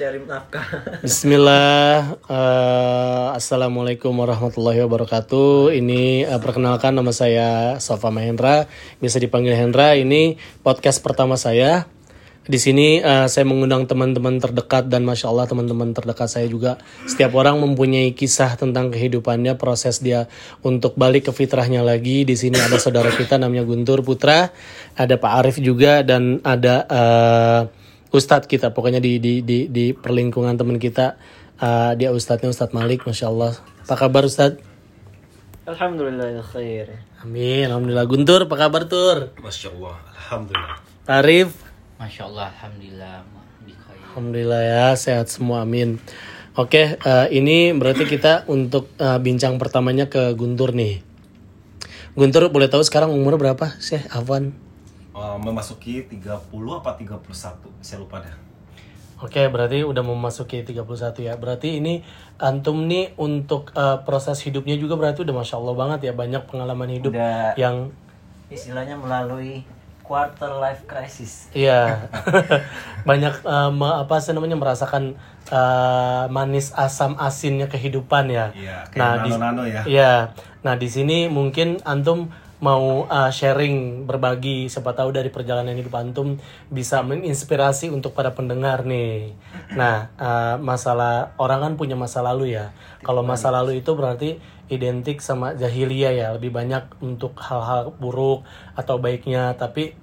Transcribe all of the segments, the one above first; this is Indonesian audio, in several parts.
mencari nafkah. Bismillah, eh, Assalamualaikum warahmatullahi wabarakatuh. Ini eh, perkenalkan nama saya Sofa Mahendra, bisa dipanggil Hendra. Ini podcast pertama saya. Di sini eh, saya mengundang teman-teman terdekat dan masya Allah teman-teman terdekat saya juga. Setiap orang mempunyai kisah tentang kehidupannya, proses dia untuk balik ke fitrahnya lagi. Di sini ada saudara kita namanya Guntur Putra, ada Pak Arif juga dan ada eh, Ustadz kita pokoknya di di di, di perlingkungan teman kita uh, dia Ustadznya Ustadz Malik Masya Allah. Apa kabar Ustadz? Alhamdulillah khair. Amin Alhamdulillah. Guntur apa kabar Tur? Masya Allah, Alhamdulillah. Arif? Masya Allah, Alhamdulillah. Alhamdulillah ya sehat semua Amin. Oke uh, ini berarti kita untuk uh, bincang pertamanya ke Guntur nih. Guntur boleh tahu sekarang umur berapa sih Afwan Uh, memasuki 30 apa 31, saya lupa dah. Oke, berarti udah memasuki 31 ya. Berarti ini antum nih untuk uh, proses hidupnya juga berarti udah masya Allah banget ya banyak pengalaman hidup Udah. yang Istilahnya melalui quarter life crisis. Iya, banyak uh, me- apa sih namanya merasakan uh, manis asam asinnya kehidupan ya. Iya, kayak Nah, nano-nano ya. Iya, nah di sini mungkin antum mau uh, sharing berbagi siapa tahu dari perjalanan hidup antum bisa menginspirasi untuk para pendengar nih. Nah, uh, masalah orang kan punya masa lalu ya. Kalau masa lalu itu berarti identik sama jahiliyah ya, lebih banyak untuk hal-hal buruk atau baiknya, tapi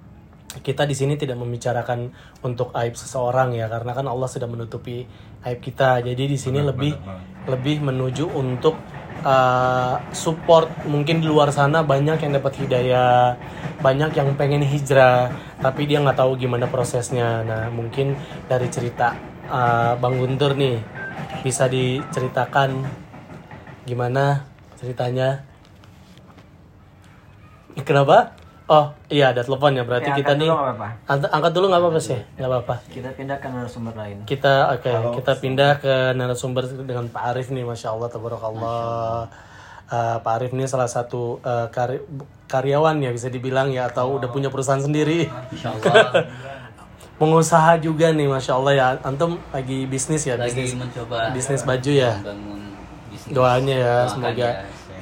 kita di sini tidak membicarakan untuk aib seseorang ya karena kan Allah sudah menutupi aib kita. Jadi di sini lebih lebih menuju untuk uh, support mungkin di luar sana banyak yang dapat hidayah banyak yang pengen hijrah tapi dia nggak tahu gimana prosesnya nah mungkin dari cerita uh, Bang Guntur nih bisa diceritakan gimana ceritanya Kenapa? Oh iya ada telepon ya berarti Ya, kita nih dulu. Angkat, angkat dulu nggak apa-apa sih nggak apa-apa. Kita pindah ke narasumber lain. Kita oke kita pindah ke narasumber dengan Pak Arif nih masya Allah tabarakallah. Eh, Pak Arif ini salah satu eh, kari- karyawan ya bisa dibilang ya atau udah punya perusahaan sendiri. Masya Allah. Pengusaha juga nih masya Allah ya. Antum lagi bisnis ya Lagi bisnis mencoba bisnis baju ya. membangun bisnis. doanya ya semoga ya,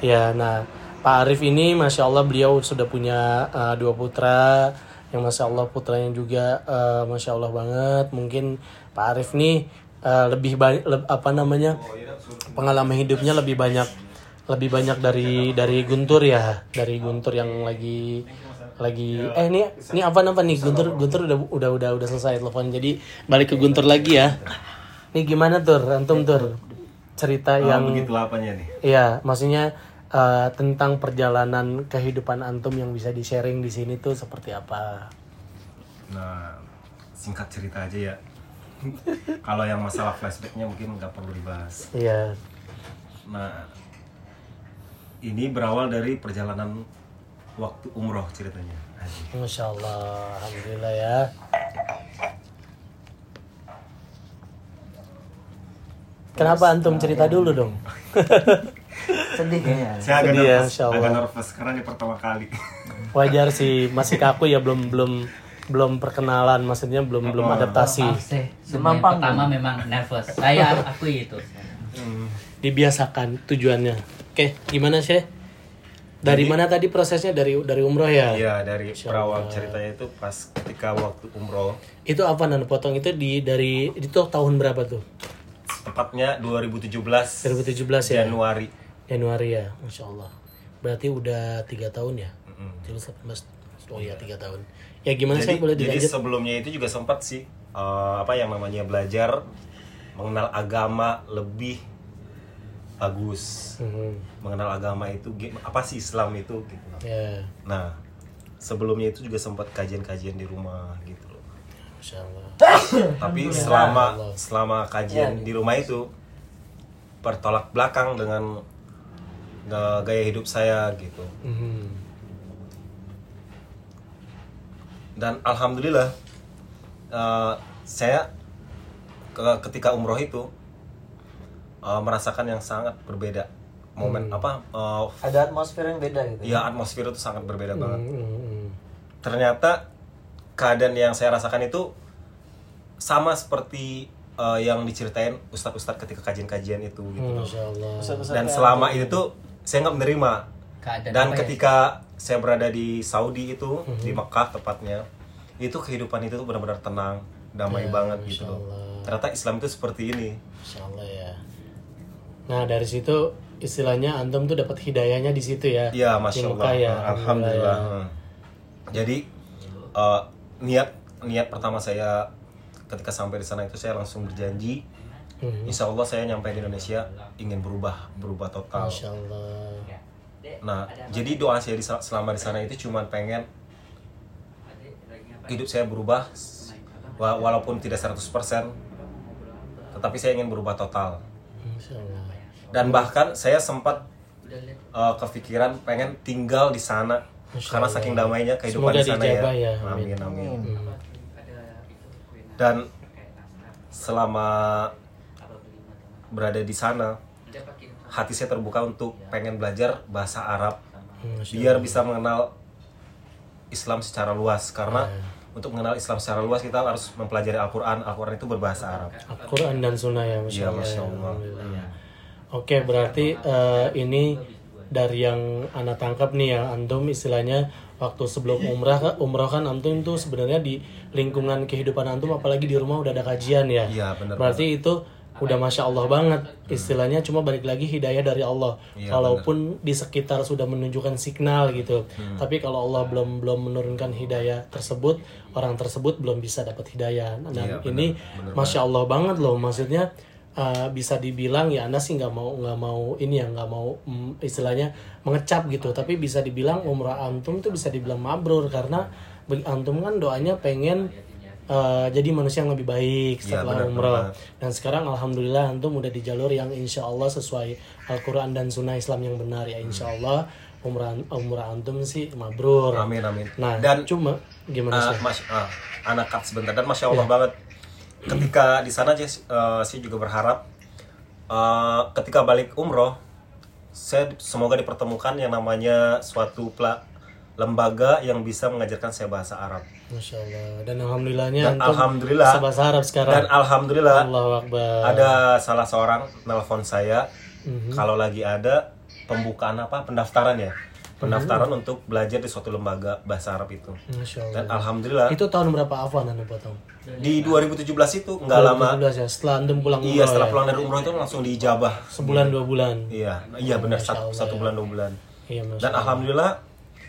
ya nah Pak Arif ini masya Allah beliau sudah punya uh, dua putra. Yang masya Allah putranya juga uh, masya Allah banget. Mungkin Pak Arif nih uh, lebih banyak apa namanya pengalaman hidupnya lebih banyak lebih banyak dari dari Guntur ya. Dari Guntur yang lagi lagi eh ini ini apa apa nih? Guntur Guntur udah udah udah udah selesai telepon. Jadi balik ke Guntur lagi ya. Ini gimana tur? Antum tur? Cerita Yang yang begitu apanya nih? Iya, maksudnya eh, tentang perjalanan kehidupan antum yang bisa di-sharing di sini tuh seperti apa? Nah, singkat cerita aja ya. Kalau yang masalah flashbacknya mungkin nggak perlu dibahas. Iya. Nah, ini berawal dari perjalanan waktu umroh ceritanya. Masya Allah, alhamdulillah ya. Kenapa antum cerita dulu dong? Sedih kayaknya. Saya agak Sedih ya, nervous, Allah. agak nervous karena ini pertama kali. Wajar sih, masih kaku ya belum belum belum perkenalan, maksudnya belum belum adaptasi. Panggung. pertama memang nervous. Saya akui itu. Dibiasakan tujuannya. Oke, gimana sih? Dari mana tadi prosesnya dari dari umroh ya? Iya, dari berawal ceritanya itu pas ketika waktu umroh, Itu apa nan potong itu di dari itu tahun berapa tuh? tepatnya 2017 2017 ya. Januari. Januari ya, masya Allah. Berarti udah tiga tahun ya? Terus 18 Oh iya tiga tahun. Ya gimana Jadi, sih boleh jadi dilanjut? sebelumnya itu juga sempat sih eh, apa yang namanya belajar mengenal agama lebih bagus. Mhm. Mengenal agama itu apa sih Islam itu gitu. Ya, Nah, sebelumnya itu juga sempat kajian-kajian di rumah gitu loh. masya Allah. Tapi selama selama kajian di rumah itu bertolak belakang dengan ga- gaya hidup saya gitu. Mhm. Dan alhamdulillah eh, saya ke- ketika umroh itu eh, merasakan yang sangat berbeda momen apa eh, Ada atmosfer yang beda gitu. ya atmosfer itu sangat berbeda banget. Mhm. Ternyata keadaan yang saya rasakan itu sama seperti eh, yang diceritain ustadz-ustadz ketika kajian-kajian itu gitu Hmm, loh. Masya Allah. dan selama itu tuh saya nggak menerima Keadaan dan ya? ketika saya berada di Saudi itu Hmm. di Mekah tepatnya itu kehidupan itu tuh benar-benar tenang damai Ya, banget gitu loh Allah. ternyata Islam itu seperti ini Allah ya. Nah dari situ istilahnya antum tuh dapat hidayahnya di situ ya. Iya, Di masya Allah. ya. Alhamdulillah. ya. Hmm. Jadi eh, niat niat pertama saya ketika sampai di sana itu saya langsung berjanji, Hmm. Insya Allah saya nyampe di Indonesia ingin berubah berubah total. Masya Allah. Nah, jadi doa saya di, selama di sana itu cuma pengen hidup saya berubah wa- walaupun tidak 100% tetapi saya ingin berubah total. Dan bahkan saya sempat eh, kepikiran pengen tinggal di sana karena Allah. saking damainya kehidupan Semoga di sana dijabah ya. ya. Amin amin. Hmm. Dan selama berada di sana hati saya terbuka untuk pengen belajar bahasa Arab Hmm, biar bisa mengenal Islam secara luas karena Ya. untuk mengenal Islam secara luas kita harus mempelajari Al-Qur'an. Al-Qur'an itu berbahasa Arab. Al-Quran dan Sunnah ya, Masya Iya, Allah. Ya. Allah. Alhamdulillah. Oke, berarti eh, ini dari yang anak tangkap nih ya, antum istilahnya waktu sebelum umrah, umrah kan antum itu sebenarnya di lingkungan kehidupan antum, apalagi di rumah udah ada kajian ya. Iya, benar. Berarti itu udah masya Allah banget. Istilahnya cuma balik lagi hidayah dari Allah. Iya, kalaupun di sekitar sudah menunjukkan signal gitu. Hmm. tapi kalau Allah belum belum menurunkan hidayah tersebut orang tersebut belum bisa dapat hidayah. Nah Iya, ini benar masya Allah banget loh. Maksudnya uh, bisa dibilang ya anda sih nggak mau nggak mau ini ya nggak mau mm, istilahnya mengecap gitu. Tapi bisa dibilang umrah antum tuh bisa dibilang mabrur karena antum kan doanya pengen uh, jadi manusia yang lebih baik Iya, setelah benar, umrah benar. dan sekarang alhamdulillah antum udah di jalur yang insya Allah sesuai Al-Quran dan Sunnah Islam yang benar ya insya Allah umrah umrah antum sih mabrur Amin amin. nah dan cuma gimana ah, sih mas, ah, anak cut sebentar dan masya. Allah banget. Ketika di sana Jess, eh, saya juga berharap eh, ketika balik umroh saya semoga dipertemukan yang namanya suatu pla- lembaga yang bisa mengajarkan saya bahasa Arab. Masya Allah dan alhamdulillahnya Dan alhamdulillah bisa bahasa Arab sekarang. Dan alhamdulillah Allahu Akbar. ada salah seorang nelpon saya Mhm. kalau lagi ada pembukaan apa pendaftaran ya. Pendaftaran Mhm. untuk belajar di suatu lembaga bahasa Arab itu. Masya Allah dan alhamdulillah itu tahun berapa? Afwan anda potong? Di 2017 itu nggak lama. 2017 ya? Setelah antum pulang iya umroh setelah ya? pulang dari umroh itu langsung diijabah sebulan dua bulan? Iya. Iya benar satu, satu bulan dua bulan. Iya dan alhamdulillah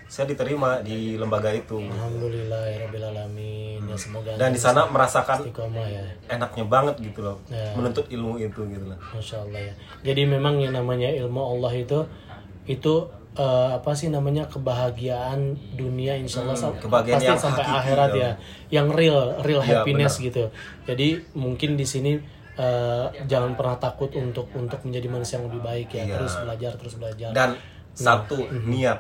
saya diterima di lembaga itu Alhamdulillah ya Rabbil Alamin ya semoga dan di sana merasakan ya enaknya banget gitu loh Ya. menuntut ilmu itu gitu loh Masya Allah ya. Jadi memang yang namanya ilmu Allah itu itu eh, apa sih namanya kebahagiaan dunia insya Allah Hmm, kebahagiaan pasti yang sampai hakiki, akhirat ya. ya, yang real real Ya, happiness gitu. Jadi mungkin di sini eh, jangan pernah takut untuk untuk menjadi manusia yang lebih baik ya. Iya. Terus belajar terus belajar. dan satu Mhm. niat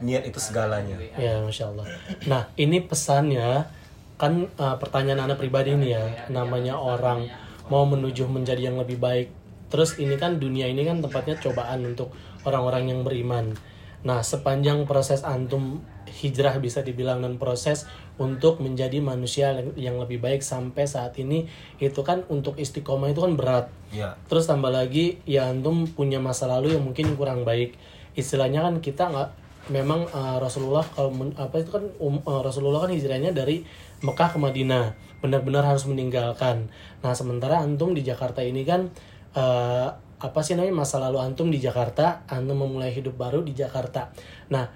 niat itu segalanya Ya, masya Allah. Nah, ini pesannya kan uh, pertanyaan anak pribadi nih ya, namanya orang mau menuju menjadi yang lebih baik. Terus ini kan dunia ini kan tempatnya cobaan untuk orang-orang yang beriman. Nah, sepanjang proses antum hijrah bisa dibilang dan proses untuk menjadi manusia yang- yang lebih baik sampai saat ini itu kan untuk istiqomah itu kan berat. ya Terus tambah lagi ya antum punya masa lalu yang mungkin kurang baik. Istilahnya kan kita nggak memang uh, Rasulullah kalau men- apa itu kan um, uh, Rasulullah kan hijrahnya dari Mekah ke Madinah benar-benar harus meninggalkan. Nah sementara antum di Jakarta ini kan uh, apa sih namanya masa lalu antum di Jakarta, antum memulai hidup baru di Jakarta. Nah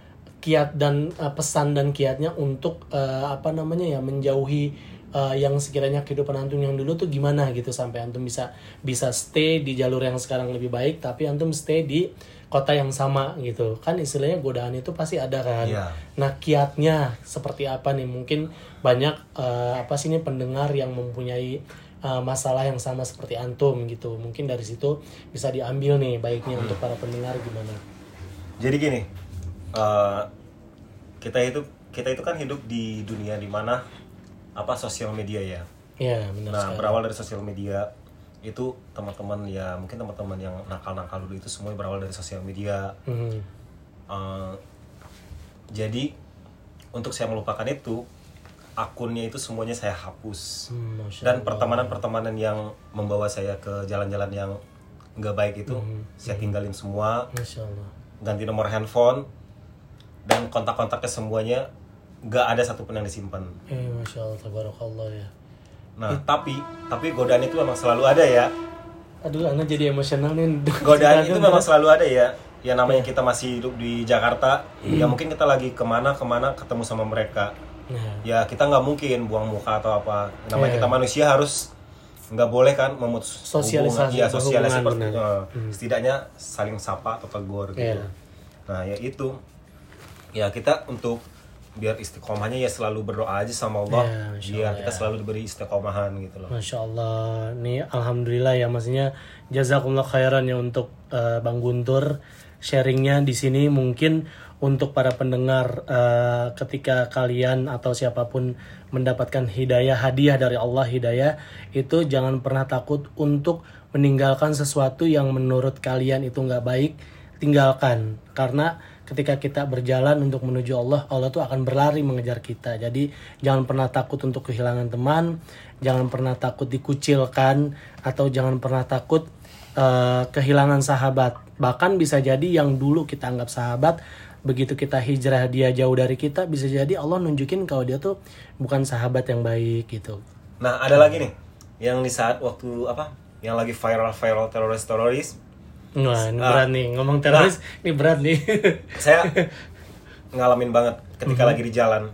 kiat dan uh, pesan dan kiatnya untuk uh, apa namanya ya menjauhi uh, yang sekiranya kehidupan antum yang dulu tuh gimana gitu sampai antum bisa bisa stay di jalur yang sekarang lebih baik tapi antum stay di kota yang sama gitu. Kan istilahnya godaan itu pasti ada kan. Iya. nah kiatnya seperti apa nih? Mungkin banyak uh, apa sih ini pendengar yang mempunyai uh, masalah yang sama seperti antum gitu. Mungkin dari situ bisa diambil nih baiknya untuk para pendengar gimana? Jadi gini eh, kita itu kita itu kan hidup di dunia di mana apa sosial media ya? Ya benar nah sekali. berawal dari sosial media itu teman-teman ya mungkin teman-teman yang nakal-nakal dulu itu semuanya berawal dari sosial media Mhm. Eh, jadi untuk saya melupakan itu akunnya itu semuanya saya hapus Hmm, dan pertemanan-pertemanan yang membawa saya ke jalan-jalan yang nggak baik itu Hmm. saya tinggalin semua ganti nomor handphone dan kontak-kontaknya semuanya nggak ada satupun yang disimpan Eh, Masya Allah, tabarakallah ya. Nah. Tapi tapi godaan itu memang selalu ada ya. Aduh, Ana jadi emosional nih. godaan itu memang selalu ada ya. Ya namanya kita masih hidup di Jakarta ya mungkin kita lagi ke mana ke mana ketemu sama mereka. Nah, ya kita nggak mungkin buang muka atau apa. Namanya Iya. kita manusia harus nggak boleh kan memutus Sosialisasi, hubungan. Iya, sosialisasi hubungan, seperti benar. eh, setidaknya saling sapa atau tegur gitu. Iya. nah ya itu. Ya kita untuk biar istiqomahnya ya selalu berdoa aja sama Allah biar Allah, kita ya. selalu diberi istiqomahan gitu loh. Masya Allah, nih Alhamdulillah ya maksudnya jazakumullah khairan ya untuk eh, Bang Guntur sharingnya di sini. Mungkin untuk para pendengar eh, ketika kalian atau siapa pun mendapatkan hidayah hadiah dari Allah hidayah itu jangan pernah takut untuk meninggalkan sesuatu yang menurut kalian itu nggak baik tinggalkan. Karena ketika kita berjalan untuk menuju Allah Allah tuh akan berlari mengejar kita. Jadi jangan pernah takut untuk kehilangan teman jangan pernah takut dikucilkan atau jangan pernah takut eh, kehilangan sahabat. Bahkan bisa jadi yang dulu kita anggap sahabat begitu kita hijrah dia jauh dari kita bisa jadi Allah nunjukin kalau dia tuh bukan sahabat yang baik gitu. Nah ada lagi nih yang di saat waktu apa? Yang lagi viral viral teroris teroris Wah, ini Ah. berat nih. Ngomong teroris ini berat nih. Saya ngalamin banget ketika lagi di jalan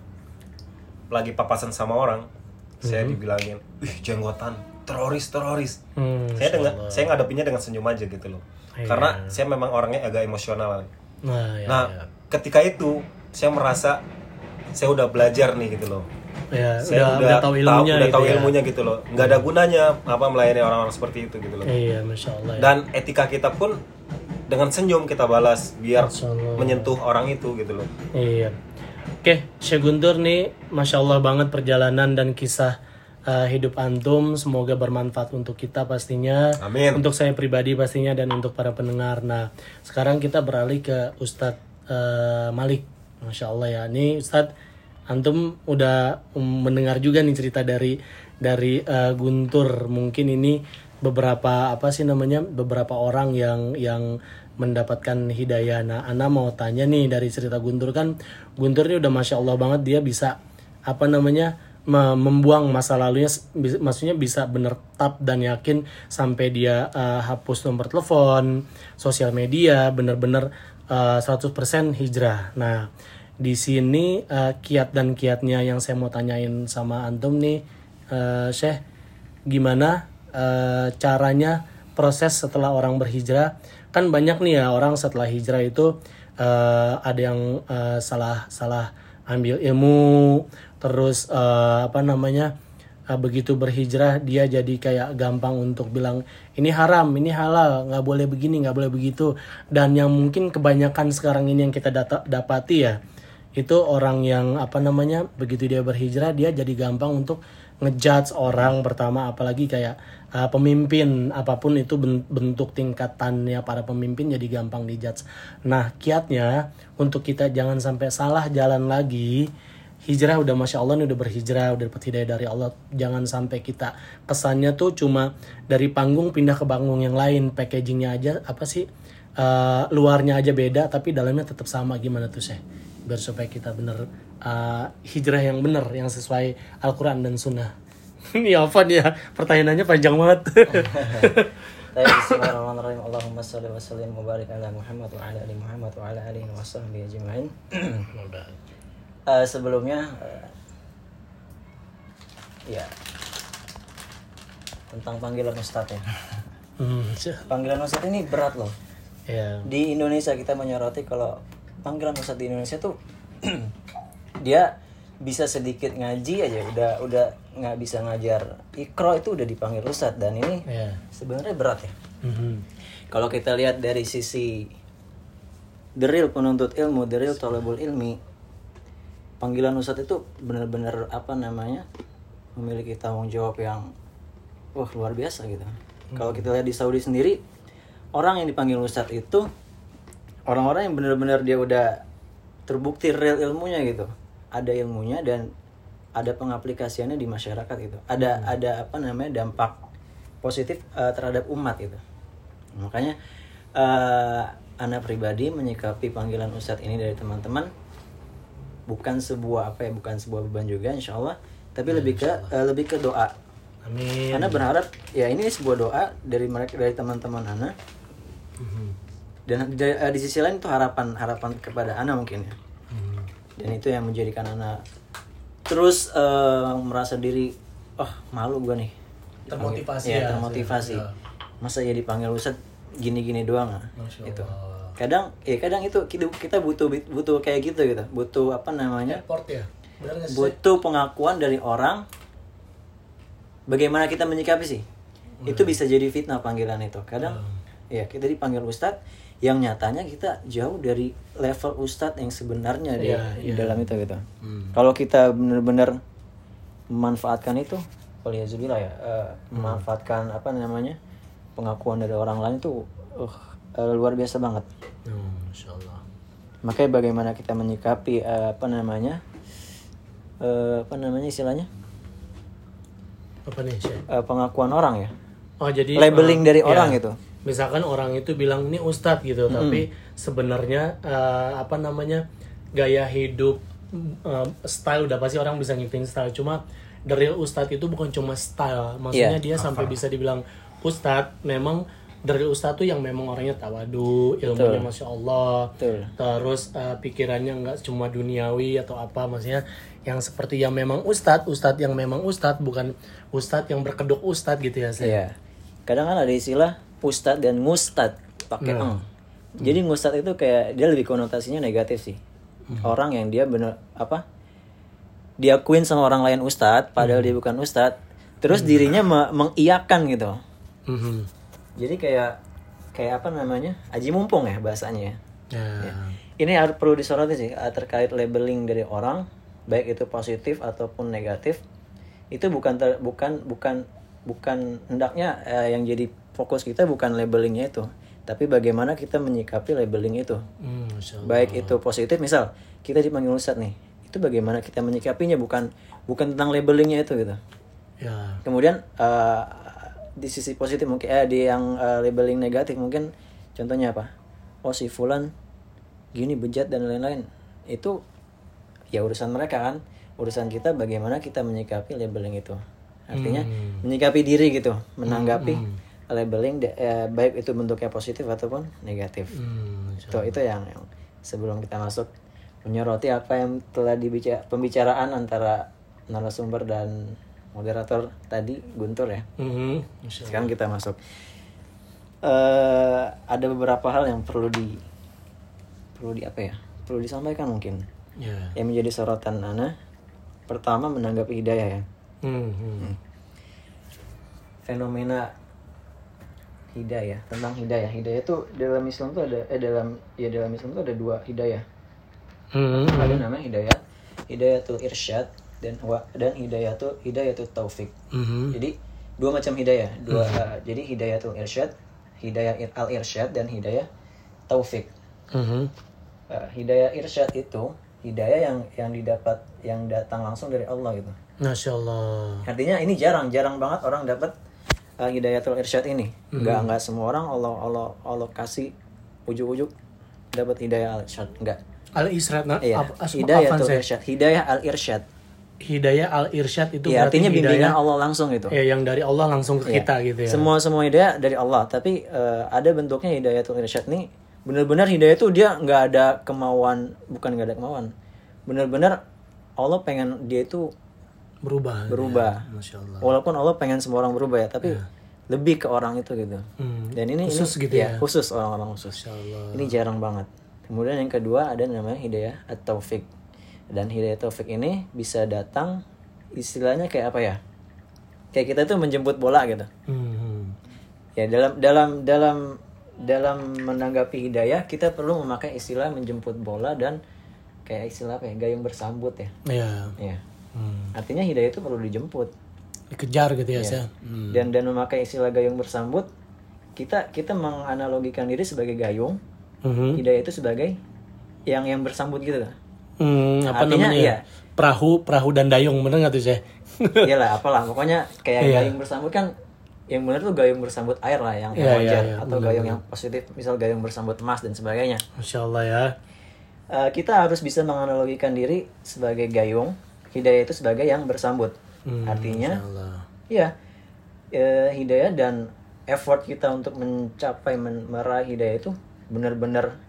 lagi papasan sama orang saya dibilangin ih jenggotan teroris teroris. Hmm, saya dengan saya ngadepinnya dengan senyum aja gitu loh. Iya. karena saya memang orangnya agak emosional nah, ya, nah ya. ketika itu saya merasa saya udah belajar nih gitu loh Ya, saya udah, udah tahu ilmunya udah gitu tahu ya. ilmunya gitu loh nggak ada gunanya apa melayani orang-orang seperti itu gitu loh Iya, masya Allah. Ya. dan etika kita pun dengan senyum kita balas biar menyentuh orang itu gitu loh Iya. Oke, Syekh Guntur nih, masya Allah banget perjalanan dan kisah uh, hidup antum. Semoga bermanfaat untuk kita pastinya. Amin. Untuk saya pribadi pastinya dan untuk para pendengar. Nah, sekarang kita beralih ke Ustadz uh, Malik. Masya Allah ya. Ini Ustadz, antum udah um, mendengar juga nih cerita dari dari uh, Guntur. Mungkin ini beberapa apa sih namanya beberapa orang yang yang mendapatkan hidayah. Nah, Ana mau tanya nih dari cerita Guntur kan, Guntur ini udah masya Allah banget dia bisa apa namanya me- membuang masa lalunya, maksudnya bisa bener tap dan yakin sampai dia uh, hapus nomor telepon, sosial media, bener-bener uh, 100% hijrah. Nah, di sini uh, kiat dan kiatnya yang saya mau tanyain sama antum nih, uh, Syekh, gimana uh, caranya proses setelah orang berhijrah? Kan banyak nih ya orang setelah hijrah itu uh, ada yang uh, salah salah ambil ilmu, terus uh, apa namanya? begitu berhijrah dia jadi kayak gampang untuk bilang ini haram, ini halal, nggak boleh begini, nggak boleh begitu. Dan yang mungkin kebanyakan sekarang ini yang kita data- dapati ya itu orang yang apa namanya begitu dia berhijrah dia jadi gampang untuk ngejudge orang pertama. Apalagi kayak uh, pemimpin apa pun itu ben- bentuk tingkatannya para pemimpin jadi gampang dijudge. Nah kiatnya untuk kita jangan sampai salah jalan lagi hijrah udah masya Allah nih udah berhijrah udah dapat hidayah dari Allah. Jangan sampai kita kesannya tuh cuma dari panggung pindah ke panggung yang lain packagingnya aja apa sih eh, luarnya aja beda tapi dalamnya tetap sama. Gimana tuh sih biar supaya kita bener eh, hijrah yang bener yang sesuai Al-Quran dan Sunnah ini apa nih ya pertanyaannya panjang banget Tapi bismillahirrahmanirrahim. Allahumma shalli wa sallim wa barik ala Muhammad wa ala ali Muhammad wa ala alihi wa sahbihi ajma'in. Eh, sebelumnya eh, ya tentang panggilan Ustadz ya. hmm. Panggilan Ustadz ini berat loh. ya Di Indonesia kita menyoroti kalau panggilan Ustadz di Indonesia tuh dia bisa sedikit ngaji aja udah udah nggak bisa ngajar ikro itu udah dipanggil Ustadz dan ini ya sebenarnya berat ya. Mhm. Kalau kita lihat dari sisi the real penuntut ilmu, the real tolebul ilmi, panggilan ustadz itu benar-benar apa namanya memiliki tanggung jawab yang wah luar biasa gitu. Kalau kita lihat di Saudi sendiri, orang yang dipanggil ustadz itu orang-orang yang benar-benar dia udah terbukti real ilmunya gitu, ada ilmunya dan ada pengaplikasiannya di masyarakat gitu. Ada ada apa namanya dampak positif eh, terhadap umat gitu. Makanya eh anak pribadi menyikapi panggilan ustadz ini dari teman-teman bukan sebuah apa ya bukan sebuah beban juga insya Allah. Tapi lebih ke eh, lebih ke doa. Amin. karena berharap ya ini sebuah doa dari mereka dari teman-teman Ana Mhm. Dan di, eh, di sisi lain itu harapan harapan kepada Ana mungkin ya. Mhm. dan itu yang menjadikan Ana terus eh, merasa diri oh malu gua nih. Termotivasi ya, ya, termotivasi. ya. masa ya dipanggil Ustad gini-gini doang ah gitu. Allah. kadang ya kadang itu kita, butuh butuh kayak gitu gitu. Butuh apa namanya? Ya. Benar butuh pengakuan dari orang bagaimana kita menyikapi sih? Itu bisa jadi fitnah panggilan itu. Kadang ya kita dipanggil ustadz yang nyatanya kita jauh dari level ustadz yang sebenarnya di, Iya, di iya. dalam itu gitu Hmm. kalau kita benar-benar memanfaatkan itu Waliyazubillah ya eh, memanfaatkan apa namanya pengakuan dari orang lain itu uh, eh, luar biasa banget Hmm, Masya Allah. makanya bagaimana kita menyikapi eh, apa namanya eh, apa namanya istilahnya Apa nih? Eh, pengakuan orang ya Oh, jadi Labeling eh, dari ya, orang gitu. Misalkan orang itu bilang ini ustadz gitu, tapi sebenarnya eh, apa namanya gaya hidup eh, style udah pasti orang bisa ngikutin style. Cuma the real ustadz itu bukan cuma style, maksudnya Iya. dia sampai bisa dibilang ustadz. Memang real ustadz tuh yang memang orangnya tawadu, ilmunya masya Allah, Betul. terus eh, pikirannya nggak cuma duniawi atau apa, maksudnya yang seperti yang memang ustadz, ustadz yang memang ustadz bukan ustadz yang berkedok ustadz gitu ya. Seth? Iya. Kadang kan ada istilah ustad dan ngustad pakai Nah. eng. Jadi ngustad itu kayak dia lebih konotasinya negatif sih. Hmm. Orang yang dia bener apa? Diakuin sama orang lain ustad, padahal Hmm. dia bukan ustad. Terus dirinya me- mengiyakan gitu. Mhm. Jadi kayak kayak apa namanya? Aji mumpung ya bahasanya. ya. Ya. Ini harus perlu disoroti sih eh, terkait labeling dari orang, baik itu positif ataupun negatif. Itu bukan ter- bukan bukan bukan hendaknya eh, yang jadi fokus kita bukan labelingnya itu, tapi bagaimana kita menyikapi labeling itu. Hmm. Baik itu positif, misal kita dipanggil ustadz nih, itu bagaimana kita menyikapinya bukan bukan tentang labelingnya itu gitu. Ya. Kemudian eh, di sisi positif mungkin eh di yang eh, labeling negatif mungkin contohnya apa? Oh si fulan gini bejat dan lain-lain. Itu ya urusan mereka kan. Urusan kita bagaimana kita menyikapi labeling itu. Artinya menyikapi diri gitu, menanggapi labeling de- eh, baik itu bentuknya positif ataupun negatif. Hmm, Itu itu yang, yang sebelum kita masuk menyoroti apa yang telah dibicara pembicaraan antara narasumber dan moderator tadi Guntur ya. Masya Allah. Sekarang kita masuk. eh ada beberapa hal yang perlu di perlu di apa ya? Perlu disampaikan mungkin. Ya. Yang menjadi sorotan Ana pertama menanggapi hidayah ya. Hmm, hmm. Fenomena hidayah tentang hidayah. Hidayah itu dalam Islam tuh ada eh dalam ya dalam Islam tuh ada dua hidayah. Hmm, ada namanya hidayah hidayatul irsyad dan wa dan hidayatul hidayatul taufik mhm. jadi dua macam hidayah dua uh, jadi hidayatul irsyad hidayah ir- al irsyad dan hidayah taufik Mhm. Uh, hidayah irsyad itu hidayah yang yang didapat yang datang langsung dari Allah gitu Masya Allah. artinya ini jarang jarang banget orang dapat uh, hidayatul irsyad ini nggak nggak semua orang Allah Allah Allah kasih ujuk-ujuk dapat hidayah al irsyad enggak Al Israt nah, Iya, apa, asma- hidayah irsyad, hidayah al irsyad. Hidayah Al Irsyad itu Iya, berarti artinya bimbingan hidayah Allah langsung itu. ya, yang dari Allah langsung ke Iya. kita gitu ya. Semua semua hidayah dari Allah, tapi eh, ada bentuknya hidayatul irsyad nih. Benar-benar hidayah itu dia nggak ada kemauan, bukan nggak ada kemauan. Benar-benar Allah pengen dia itu berubah. berubah. ya. Masya Allah. Walaupun Allah pengen semua orang berubah ya, tapi lebih ke orang itu gitu. Hmm. Dan ini Khusus ini, gitu ya, ya. khusus orang-orang khusus. Masya Allah. Ini jarang banget. Kemudian yang kedua ada namanya hidayah at-taufik. Dan hidayah taufik ini bisa datang istilahnya kayak apa ya? Kayak kita tuh menjemput bola gitu. Hmm. Ya dalam dalam dalam dalam menanggapi hidayah kita perlu memakai istilah menjemput bola dan kayak istilah apa ya? Gayung bersambut ya. Ya. Ya. Hmm. Artinya hidayah itu perlu dijemput. Dikejar gitu ya, saya. Hmm. Dan dan memakai istilah gayung bersambut kita kita menganalogikan diri sebagai gayung Mhm. hidayah itu sebagai yang yang bersambut gitu kan Hmm, apa Artinya, namanya? iya. Perahu, perahu dan dayung, bener nggak tuh saya? iyalah apalah pokoknya kayak Iya. gayung bersambut kan yang benar tuh gayung bersambut air lah yang Iya, iya, wajar iya, atau gayung yang positif misal gayung bersambut emas dan sebagainya Masya Allah ya. Eh, kita harus bisa menganalogikan diri sebagai gayung hidayah itu sebagai yang bersambut Hmm, artinya. Iya, eh, hidayah dan effort kita untuk mencapai men- meraih hidayah itu benar-benar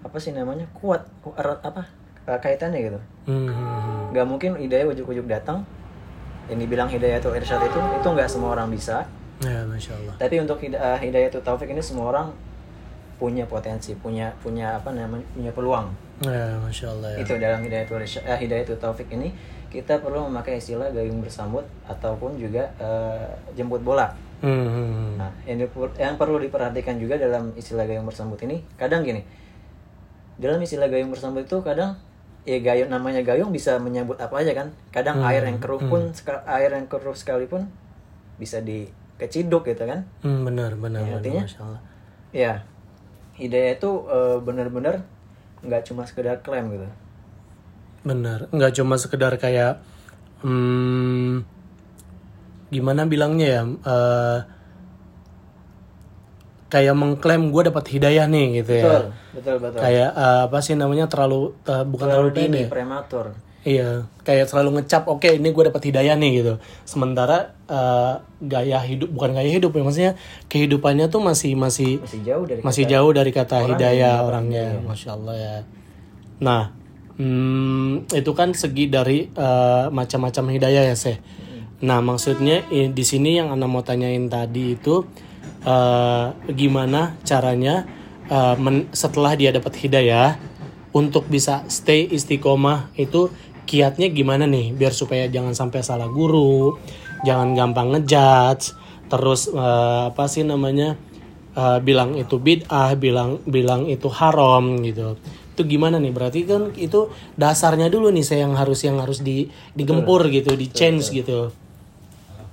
apa sih namanya kuat, ku- erat apa eh, kaitannya gitu. Hmm, hmm, hmm. Gak mungkin hidayah ujuk-ujuk datang. Yang dibilang hidayah itu irsyad itu itu nggak semua orang bisa. Ya, Masya Allah. Tapi untuk eh, hidayah itu taufik ini semua orang punya potensi, punya punya apa namanya punya peluang. Ya, Masya Allah ya. Itu dalam hidayah itu eh, hidayah itu taufik ini kita perlu memakai istilah gayung bersambut ataupun juga eh, jemput bola. Hmm, hmm, hmm. Nah, yang, diper- yang perlu diperhatikan juga dalam istilah gayung bersambut ini, kadang gini, dalam istilah gayung bersambut itu kadang ya gayung namanya gayung bisa menyambut apa aja kan. Kadang air yang keruh pun, seka- air yang keruh sekalipun bisa dikeciduk gitu kan. Hmm, benar, benar, Ya, benar, artinya- Masya Allah. Ya, hidayah itu eh, benar-benar nggak cuma sekedar klaim gitu. Benar, nggak cuma sekedar kayak hmm, gimana bilangnya ya, eh, kayak mengklaim gue dapat hidayah nih gitu ya. Betul, betul, betul. Kayak eh, apa sih namanya terlalu eh, bukan terlalu, Terlalu dini, pede. prematur. Iya, kayak selalu ngecap, oke ini gue dapat hidayah nih gitu. Sementara eh, gaya hidup bukan gaya hidup ya, maksudnya kehidupannya tuh masih masih Masih jauh dari masih kata- jauh dari kata orang hidayah yang orangnya, masya Allah ya. Nah, hmm, itu kan segi dari eh, macam-macam hidayah ya seh. Nah, maksudnya i- di sini yang anda mau tanyain tadi itu eh, gimana caranya eh, men- setelah dia dapat hidayah untuk bisa stay istiqomah itu kiatnya gimana nih biar supaya jangan sampai salah guru, jangan gampang ngejudge, terus eh, apa sih namanya eh, bilang itu bid'ah, bilang bilang itu haram gitu. Itu gimana nih? Berarti kan itu dasarnya dulu nih saya yang harus yang harus di digempur gitu, di change gitu.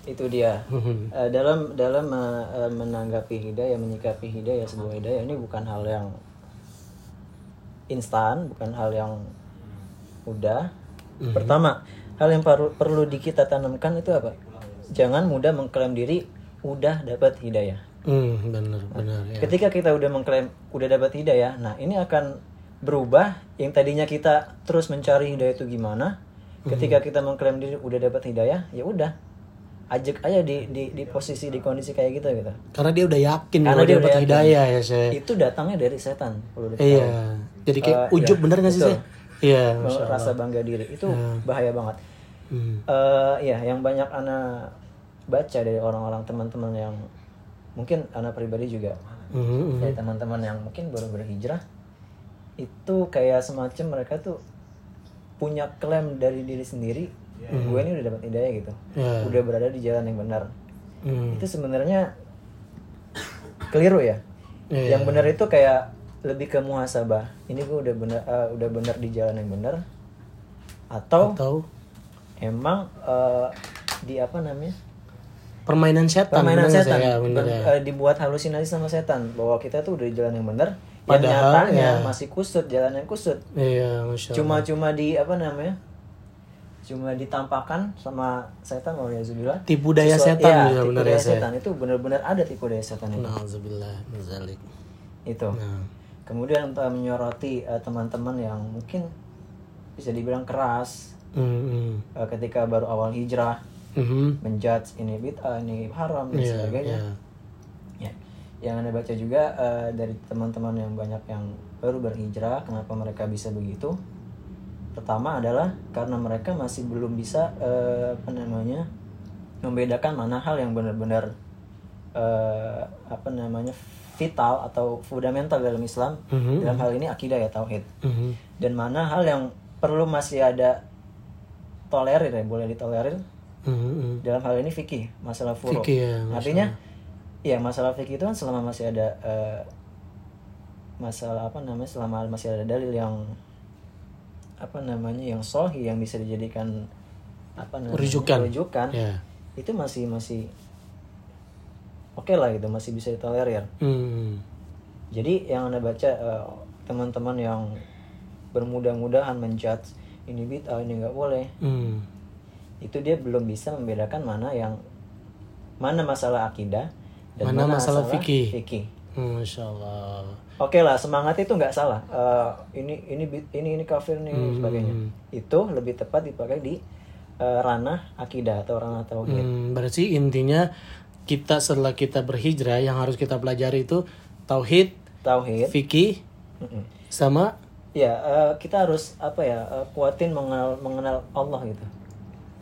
itu dia Eh, dalam dalam eh, menanggapi hidayah menyikapi hidayah sebuah hidayah ini bukan hal yang instan bukan hal yang mudah pertama hal yang perlu perlu di kita tanamkan itu apa jangan mudah mengklaim diri udah dapat hidayah Hmm, benar benar ya. ketika kita udah mengklaim udah dapat hidayah nah ini akan berubah yang tadinya kita terus mencari hidayah itu gimana ketika kita mengklaim diri udah dapat hidayah ya udah ajak aja di, di di posisi di kondisi kayak gitu gitu Karena dia udah yakin Karena dia dia dapat hidayah ya saya. itu datangnya dari setan. Iya. Jadi kayak Eh, ujub iya, bener gak sih saya? Allah. rasa bangga diri itu bahaya banget Hmm. eh ya yang banyak anak baca dari orang-orang teman-teman yang mungkin anak pribadi juga Hmm, dari teman-teman yang mungkin baru berhijrah itu kayak semacam mereka tuh punya klaim dari diri sendiri gue ini udah dapat hidayah gitu Ya. udah berada di jalan yang benar Hmm. itu sebenarnya keliru ya Iya. yang benar itu kayak lebih ke muhasabah ini gue udah benar eh, udah benar di jalan yang benar atau Atau emang eh, di apa namanya permainan setan. permainan bener setan saya? Bener Ben- ya. eh, dibuat halusinasi sama setan bahwa kita tuh udah di jalan yang benar yang Padahal, nyatanya ya. masih kusut jalan yang kusut Iya, masya Allah. cuma-cuma di apa namanya cuma ditampakkan sama setan mau ya Tipu daya setan ya, tipu bener daya ya, setan itu benar-benar ada tipu daya setan itu Nauzubillah zalik. itu Nah. Kemudian untuk menyoroti eh, teman-teman yang mungkin bisa dibilang keras Hmm, hmm. eh, ketika baru awal hijrah Mhm. menjudge ini bid'ah ini haram dan Iya, sebagainya iya. ya yang anda baca juga eh, dari teman-teman yang banyak yang baru berhijrah kenapa mereka bisa begitu pertama adalah karena mereka masih belum bisa eh, apa namanya membedakan mana hal yang benar-benar eh, apa namanya vital atau fundamental dalam Islam Mhm. dalam hal ini akidah ya tauhid Mhm. dan mana hal yang perlu masih ada tolerir ya boleh ditolerir Mhm. dalam hal ini fikih masalah furu Fikih ya, Masya artinya ya masalah fikih itu kan selama masih ada eh, masalah apa namanya selama masih ada dalil yang apa namanya yang sohi yang bisa dijadikan apa namanya Rujukan. rujukan, Ya. itu masih masih oke lah gitu masih bisa ditolerir Hmm. jadi yang anda baca eh, teman-teman yang bermudah-mudahan menjudge ini bid'ah ini nggak boleh Hmm. itu dia belum bisa membedakan mana yang mana masalah akidah dan Mana masalah fikih. fikih. Hmm, Masya Allah. Oke lah semangat itu nggak salah. Eh, ini ini ini ini kafir nih Hmm. sebagainya. Itu lebih tepat dipakai di eh, ranah akidah atau ranah tauhid. Hmm, berarti intinya kita setelah kita berhijrah yang harus kita pelajari itu tauhid, Tauhid. fikih, Mm-mm. sama Ya eh, kita harus apa ya eh, kuatin mengenal mengenal Allah gitu.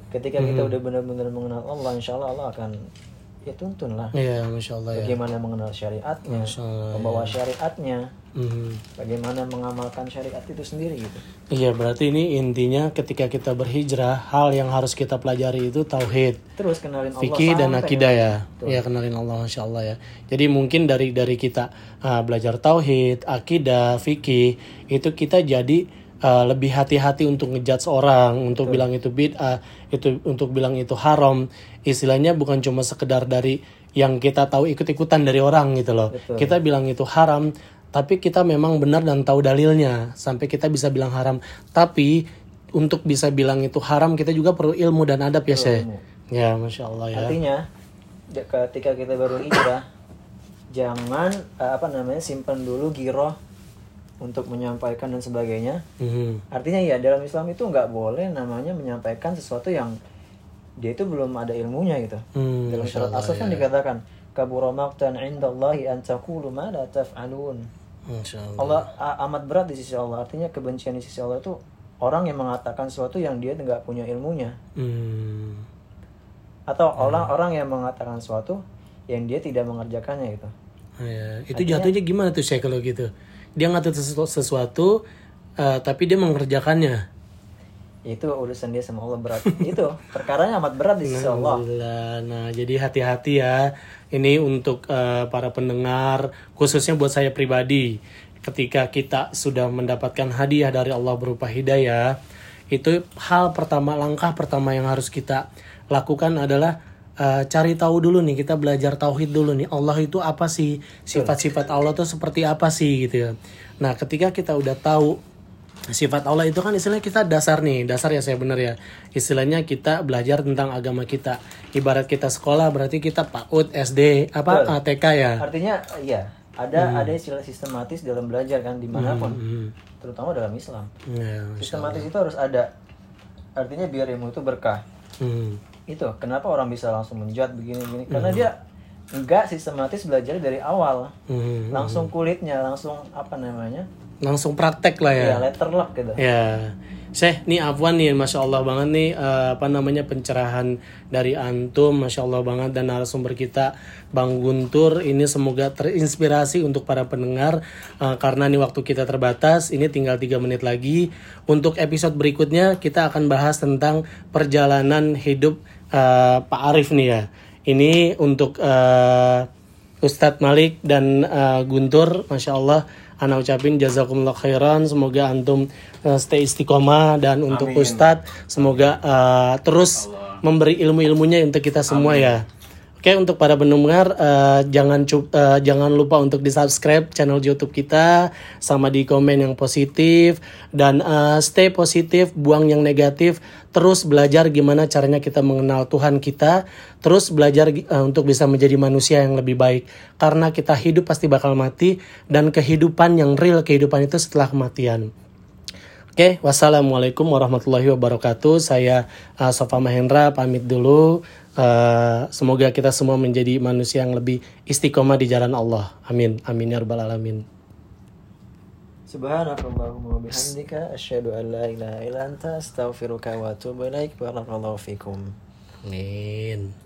Ketika kita Hmm. udah benar-benar mengenal Allah, insya Allah Allah akan ya tuntun lah. ya masya Allah ya. Bagaimana mengenal syariatnya, Allah, membawa syariatnya, Hmm. bagaimana mengamalkan syariat itu sendiri gitu. Iya berarti ini intinya ketika kita berhijrah hal yang harus kita pelajari itu tauhid, Terus kenalin Allah fikih dan akidah ya. Ya kenalin Allah Masya Allah ya. Jadi mungkin dari dari kita ah, belajar tauhid, akidah, fikih itu kita jadi ah, lebih hati-hati untuk ngejudge orang, untuk bilang itu bid'ah, itu untuk bilang itu haram. Istilahnya bukan cuma sekedar dari yang kita tahu ikut-ikutan dari orang gitu loh. Kita bilang itu haram, tapi kita memang benar dan tahu dalilnya sampai kita bisa bilang haram. Tapi untuk bisa bilang itu haram kita juga perlu ilmu dan adab ya, Syekh. Ya, masya Allah ya. Artinya ketika kita baru hijrah jangan eh, apa namanya simpan dulu giroh untuk menyampaikan dan sebagainya. Mhm. Artinya ya dalam Islam itu nggak boleh namanya menyampaikan sesuatu yang dia itu belum ada ilmunya gitu. Hmm, dalam Allah, Asaf kan dikatakan kabura maqtan indallahi an taqulu ma la taf'alun. Allah. Amat berat di sisi Allah. Artinya kebencian di sisi Allah itu orang yang mengatakan sesuatu yang dia nggak punya ilmunya Hmm. atau orang-orang yang mengatakan sesuatu yang dia tidak mengerjakannya gitu. Ya, itu jatuhnya gimana tuh Syekh kalau gitu? Dia ngatur sesu- sesuatu, eh, tapi dia mengerjakannya. Itu urusan dia sama Allah berat. itu perkaranya amat berat di sisi Allah. Nah, jadi hati-hati ya. Ini untuk eh, para pendengar, khususnya buat saya pribadi. Ketika kita sudah mendapatkan hadiah dari Allah berupa hidayah, itu hal pertama, langkah pertama yang harus kita lakukan adalah eh, cari tahu dulu nih. Kita belajar tauhid dulu nih. Allah itu apa sih? Sifat-sifat Allah tuh seperti apa sih gitu ya. Nah, ketika kita udah tahu sifat Allah itu kan istilahnya kita dasar nih dasar ya saya benar ya istilahnya kita belajar tentang agama kita ibarat kita sekolah berarti kita PAUD SD apa Betul. ATK ya Artinya iya, ada Hmm. ada istilah sistematis dalam belajar kan di mana pun, terutama dalam Islam. ya, Sistematis itu harus ada. Artinya biar ilmu itu berkah. hmm. Itu kenapa orang bisa langsung menjat begini-begini? Karena dia enggak sistematis belajar dari awal, Hmm. langsung kulitnya, langsung apa namanya? langsung praktek lah ya Ya, letter luck gitu. Ya, Syekh, nih Afwan nih, masya Allah banget nih eh, apa namanya pencerahan dari antum, masya Allah banget dan narasumber kita Bang Guntur ini semoga terinspirasi untuk para pendengar eh, karena nih waktu kita terbatas, ini tinggal tiga menit lagi. Untuk episode berikutnya kita akan bahas tentang perjalanan hidup eh, Pak Arif nih ya. Ini untuk eh, Ustadz Malik dan eh, Guntur, masya Allah, ana ucapin jazakumullah khairan. Semoga antum eh, stay istiqomah dan untuk Ustadz semoga eh, terus memberi ilmu-ilmunya untuk kita semua ya. Oke untuk para pendengar eh, jangan eh, jangan lupa untuk di subscribe channel YouTube kita sama di komen yang positif dan eh, stay positif buang yang negatif terus belajar gimana caranya kita mengenal Tuhan kita terus belajar eh, untuk bisa menjadi manusia yang lebih baik karena kita hidup pasti bakal mati dan kehidupan yang real kehidupan itu setelah kematian. Oke, wassalamualaikum warahmatullahi wabarakatuh. Saya uh, Sofa Mahendra pamit dulu. Uh, semoga kita semua menjadi manusia yang lebih istiqomah di jalan Allah. Amin. Amin ya rabbal alamin. Subhanakallahumma wa bihamdika asyhadu an la ilaha illa anta astaghfiruka wa atubu ilaik. Barakallahu fikum. Amin.